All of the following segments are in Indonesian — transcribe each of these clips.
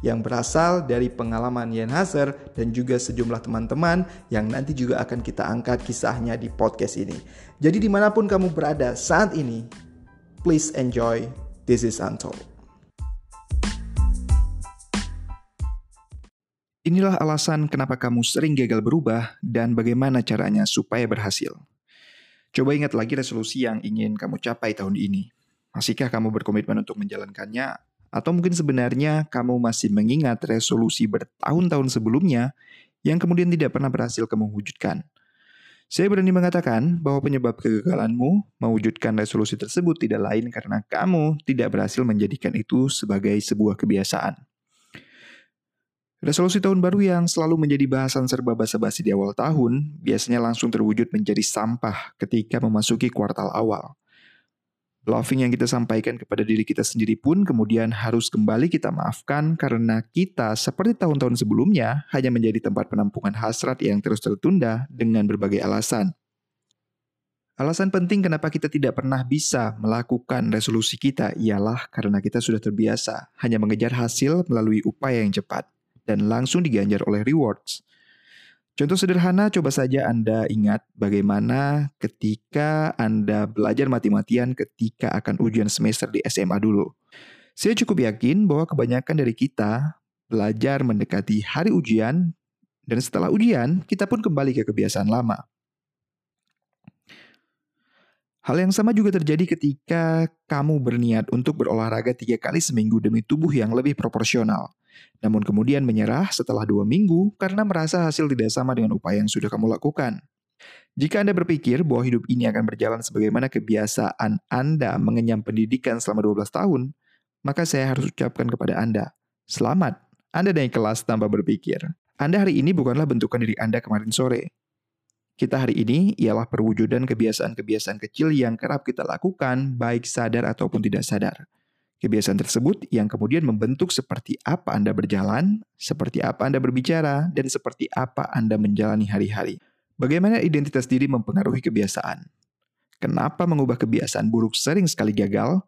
yang berasal dari pengalaman Yen Hazer dan juga sejumlah teman-teman yang nanti juga akan kita angkat kisahnya di podcast ini. Jadi di mana pun kamu berada saat ini, please enjoy This is Untold. Inilah alasan kenapa kamu sering gagal berubah dan bagaimana caranya supaya berhasil. Coba ingat lagi resolusi yang ingin kamu capai tahun ini. Masihkah kamu berkomitmen untuk menjalankannya atau mungkin sebenarnya kamu masih mengingat resolusi bertahun-tahun sebelumnya yang kemudian tidak pernah berhasil kamu wujudkan. Saya berani mengatakan bahwa penyebab kegagalanmu mewujudkan resolusi tersebut tidak lain karena kamu tidak berhasil menjadikan itu sebagai sebuah kebiasaan. Resolusi tahun baru yang selalu menjadi bahasan serba basa-basi di awal tahun biasanya langsung terwujud menjadi sampah ketika memasuki kuartal awal. Loving yang kita sampaikan kepada diri kita sendiri pun kemudian harus kembali kita maafkan karena kita seperti tahun-tahun sebelumnya hanya menjadi tempat penampungan hasrat yang terus tertunda dengan berbagai alasan. Alasan penting kenapa kita tidak pernah bisa melakukan resolusi kita ialah karena kita sudah terbiasa hanya mengejar hasil melalui upaya yang cepat dan langsung diganjar oleh rewards. Contoh sederhana, coba saja Anda ingat bagaimana ketika Anda belajar mati-matian ketika akan ujian semester di SMA dulu. Saya cukup yakin bahwa kebanyakan dari kita belajar mendekati hari ujian, dan setelah ujian, kita pun kembali ke kebiasaan lama. Hal yang sama juga terjadi ketika kamu berniat untuk berolahraga tiga kali seminggu demi tubuh yang lebih proporsional namun kemudian menyerah setelah dua minggu karena merasa hasil tidak sama dengan upaya yang sudah kamu lakukan. Jika Anda berpikir bahwa hidup ini akan berjalan sebagaimana kebiasaan Anda mengenyam pendidikan selama 12 tahun, maka saya harus ucapkan kepada Anda, selamat, Anda naik kelas tanpa berpikir. Anda hari ini bukanlah bentukan diri Anda kemarin sore. Kita hari ini ialah perwujudan kebiasaan-kebiasaan kecil yang kerap kita lakukan, baik sadar ataupun tidak sadar. Kebiasaan tersebut yang kemudian membentuk seperti apa Anda berjalan, seperti apa Anda berbicara, dan seperti apa Anda menjalani hari-hari. Bagaimana identitas diri mempengaruhi kebiasaan? Kenapa mengubah kebiasaan buruk sering sekali gagal?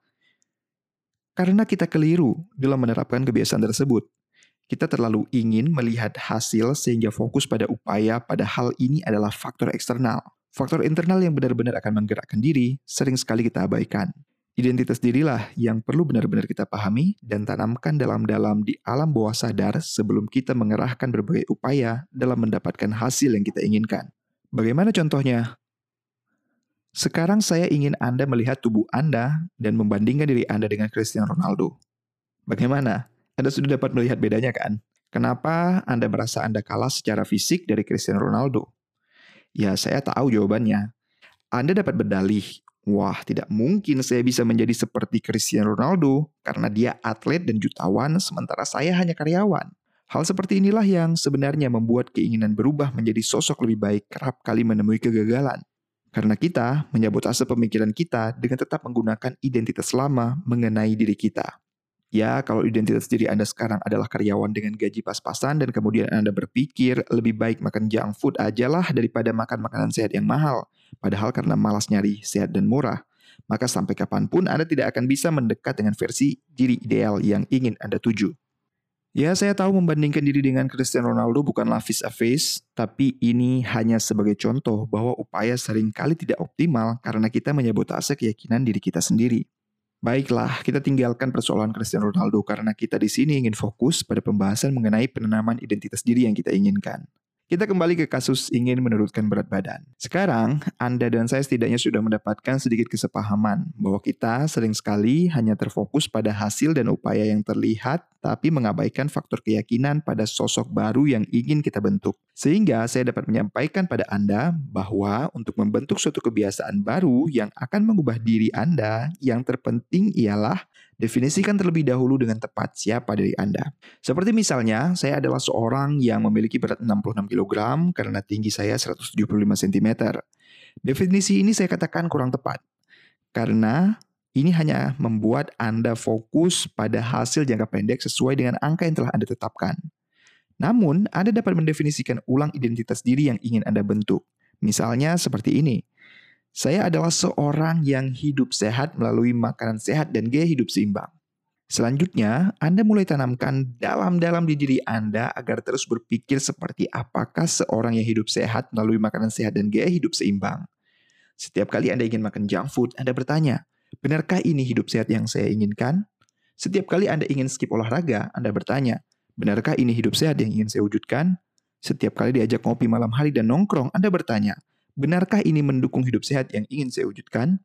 Karena kita keliru dalam menerapkan kebiasaan tersebut. Kita terlalu ingin melihat hasil sehingga fokus pada upaya, padahal ini adalah faktor eksternal. Faktor internal yang benar-benar akan menggerakkan diri sering sekali kita abaikan. Identitas dirilah yang perlu benar-benar kita pahami dan tanamkan dalam-dalam di alam bawah sadar sebelum kita mengerahkan berbagai upaya dalam mendapatkan hasil yang kita inginkan. Bagaimana contohnya? Sekarang saya ingin Anda melihat tubuh Anda dan membandingkan diri Anda dengan Cristiano Ronaldo. Bagaimana? Anda sudah dapat melihat bedanya kan? Kenapa Anda merasa Anda kalah secara fisik dari Cristiano Ronaldo? Ya, saya tahu jawabannya. Anda dapat berdalih Wah, tidak mungkin saya bisa menjadi seperti Cristiano Ronaldo karena dia atlet dan jutawan sementara saya hanya karyawan. Hal seperti inilah yang sebenarnya membuat keinginan berubah menjadi sosok lebih baik kerap kali menemui kegagalan. Karena kita menyabotase pemikiran kita dengan tetap menggunakan identitas lama mengenai diri kita. Ya, kalau identitas diri Anda sekarang adalah karyawan dengan gaji pas-pasan dan kemudian Anda berpikir lebih baik makan junk food aja lah daripada makan makanan sehat yang mahal – Padahal karena malas nyari sehat dan murah, maka sampai kapan pun Anda tidak akan bisa mendekat dengan versi diri ideal yang ingin Anda tuju. Ya, saya tahu membandingkan diri dengan Cristiano Ronaldo bukanlah face a face, tapi ini hanya sebagai contoh bahwa upaya sering kali tidak optimal karena kita menyebutase keyakinan diri kita sendiri. Baiklah, kita tinggalkan persoalan Cristiano Ronaldo karena kita di sini ingin fokus pada pembahasan mengenai penanaman identitas diri yang kita inginkan. Kita kembali ke kasus ingin menurunkan berat badan. Sekarang, Anda dan saya setidaknya sudah mendapatkan sedikit kesepahaman bahwa kita sering sekali hanya terfokus pada hasil dan upaya yang terlihat, tapi mengabaikan faktor keyakinan pada sosok baru yang ingin kita bentuk. Sehingga saya dapat menyampaikan pada Anda bahwa untuk membentuk suatu kebiasaan baru yang akan mengubah diri Anda, yang terpenting ialah Definisikan terlebih dahulu dengan tepat siapa diri Anda. Seperti misalnya, saya adalah seorang yang memiliki berat 66 kg karena tinggi saya 175 cm. Definisi ini saya katakan kurang tepat. Karena ini hanya membuat Anda fokus pada hasil jangka pendek sesuai dengan angka yang telah Anda tetapkan. Namun, Anda dapat mendefinisikan ulang identitas diri yang ingin Anda bentuk. Misalnya seperti ini. Saya adalah seorang yang hidup sehat melalui makanan sehat dan gaya hidup seimbang. Selanjutnya, Anda mulai tanamkan dalam-dalam di diri Anda agar terus berpikir seperti apakah seorang yang hidup sehat melalui makanan sehat dan gaya hidup seimbang. Setiap kali Anda ingin makan junk food, Anda bertanya, benarkah ini hidup sehat yang saya inginkan? Setiap kali Anda ingin skip olahraga, Anda bertanya, benarkah ini hidup sehat yang ingin saya wujudkan? Setiap kali diajak ngopi malam hari dan nongkrong, Anda bertanya, Benarkah ini mendukung hidup sehat yang ingin saya wujudkan?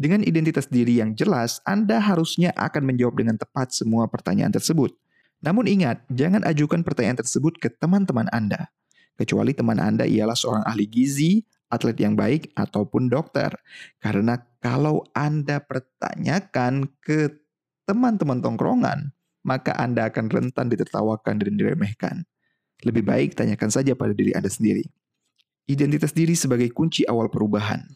Dengan identitas diri yang jelas, Anda harusnya akan menjawab dengan tepat semua pertanyaan tersebut. Namun ingat, jangan ajukan pertanyaan tersebut ke teman-teman Anda. Kecuali teman Anda ialah seorang ahli gizi, atlet yang baik, ataupun dokter. Karena kalau Anda pertanyakan ke teman-teman tongkrongan, maka Anda akan rentan ditertawakan dan diremehkan. Lebih baik tanyakan saja pada diri Anda sendiri. Identitas diri sebagai kunci awal perubahan.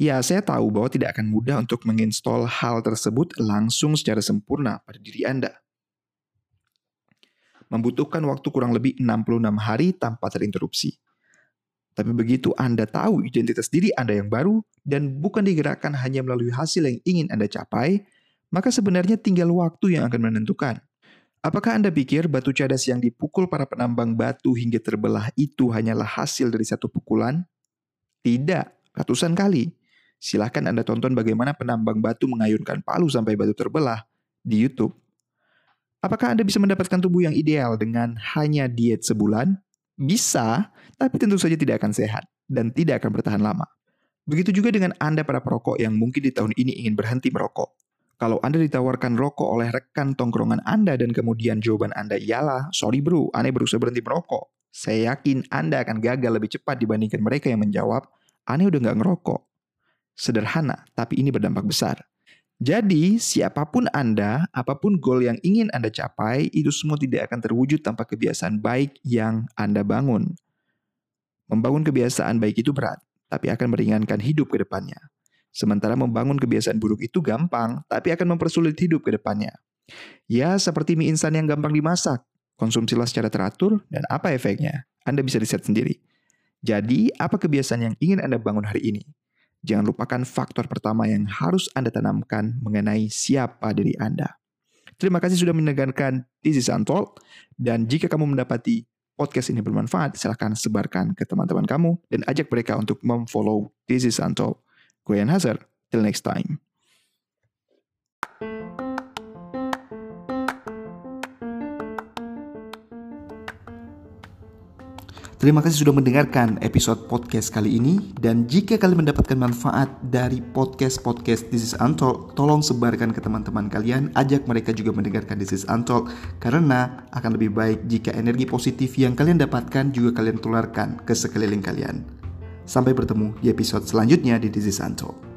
Ya, saya tahu bahwa tidak akan mudah untuk menginstall hal tersebut langsung secara sempurna pada diri Anda. Membutuhkan waktu kurang lebih 66 hari tanpa terinterupsi. Tapi begitu Anda tahu identitas diri Anda yang baru dan bukan digerakkan hanya melalui hasil yang ingin Anda capai, maka sebenarnya tinggal waktu yang akan menentukan. Apakah Anda pikir batu cadas yang dipukul para penambang batu hingga terbelah itu hanyalah hasil dari satu pukulan? Tidak, ratusan kali. Silahkan Anda tonton bagaimana penambang batu mengayunkan palu sampai batu terbelah di YouTube. Apakah Anda bisa mendapatkan tubuh yang ideal dengan hanya diet sebulan? Bisa, tapi tentu saja tidak akan sehat dan tidak akan bertahan lama. Begitu juga dengan Anda para perokok yang mungkin di tahun ini ingin berhenti merokok. Kalau Anda ditawarkan rokok oleh rekan tongkrongan Anda dan kemudian jawaban Anda ialah, sorry bro, aneh berusaha berhenti merokok. Saya yakin Anda akan gagal lebih cepat dibandingkan mereka yang menjawab, aneh udah nggak ngerokok. Sederhana, tapi ini berdampak besar. Jadi, siapa pun Anda, apa pun goal yang ingin Anda capai, itu semua tidak akan terwujud tanpa kebiasaan baik yang Anda bangun. Membangun kebiasaan baik itu berat, tapi akan meringankan hidup ke depannya. Sementara membangun kebiasaan buruk itu gampang, tapi akan mempersulit hidup ke depannya. Ya, seperti mie instan yang gampang dimasak. Konsumsilah secara teratur dan apa efeknya? Anda bisa riset sendiri. Jadi, apa kebiasaan yang ingin Anda bangun hari ini? Jangan lupakan faktor pertama yang harus Anda tanamkan mengenai siapa diri Anda. Terima kasih sudah mendengarkan This is Untold. Dan jika kamu mendapati podcast ini bermanfaat, silahkan sebarkan ke teman-teman kamu dan ajak mereka untuk memfollow This is Untold. Gue Ian Hazard. Till next time. Terima kasih sudah mendengarkan episode podcast kali ini dan jika kalian mendapatkan manfaat dari podcast-podcast This is Untalk, tolong sebarkan ke teman-teman kalian, ajak mereka juga mendengarkan This is Untalk karena akan lebih baik jika energi positif yang kalian dapatkan juga kalian tularkan ke sekeliling kalian. Sampai bertemu di episode selanjutnya di Dizzy Santo.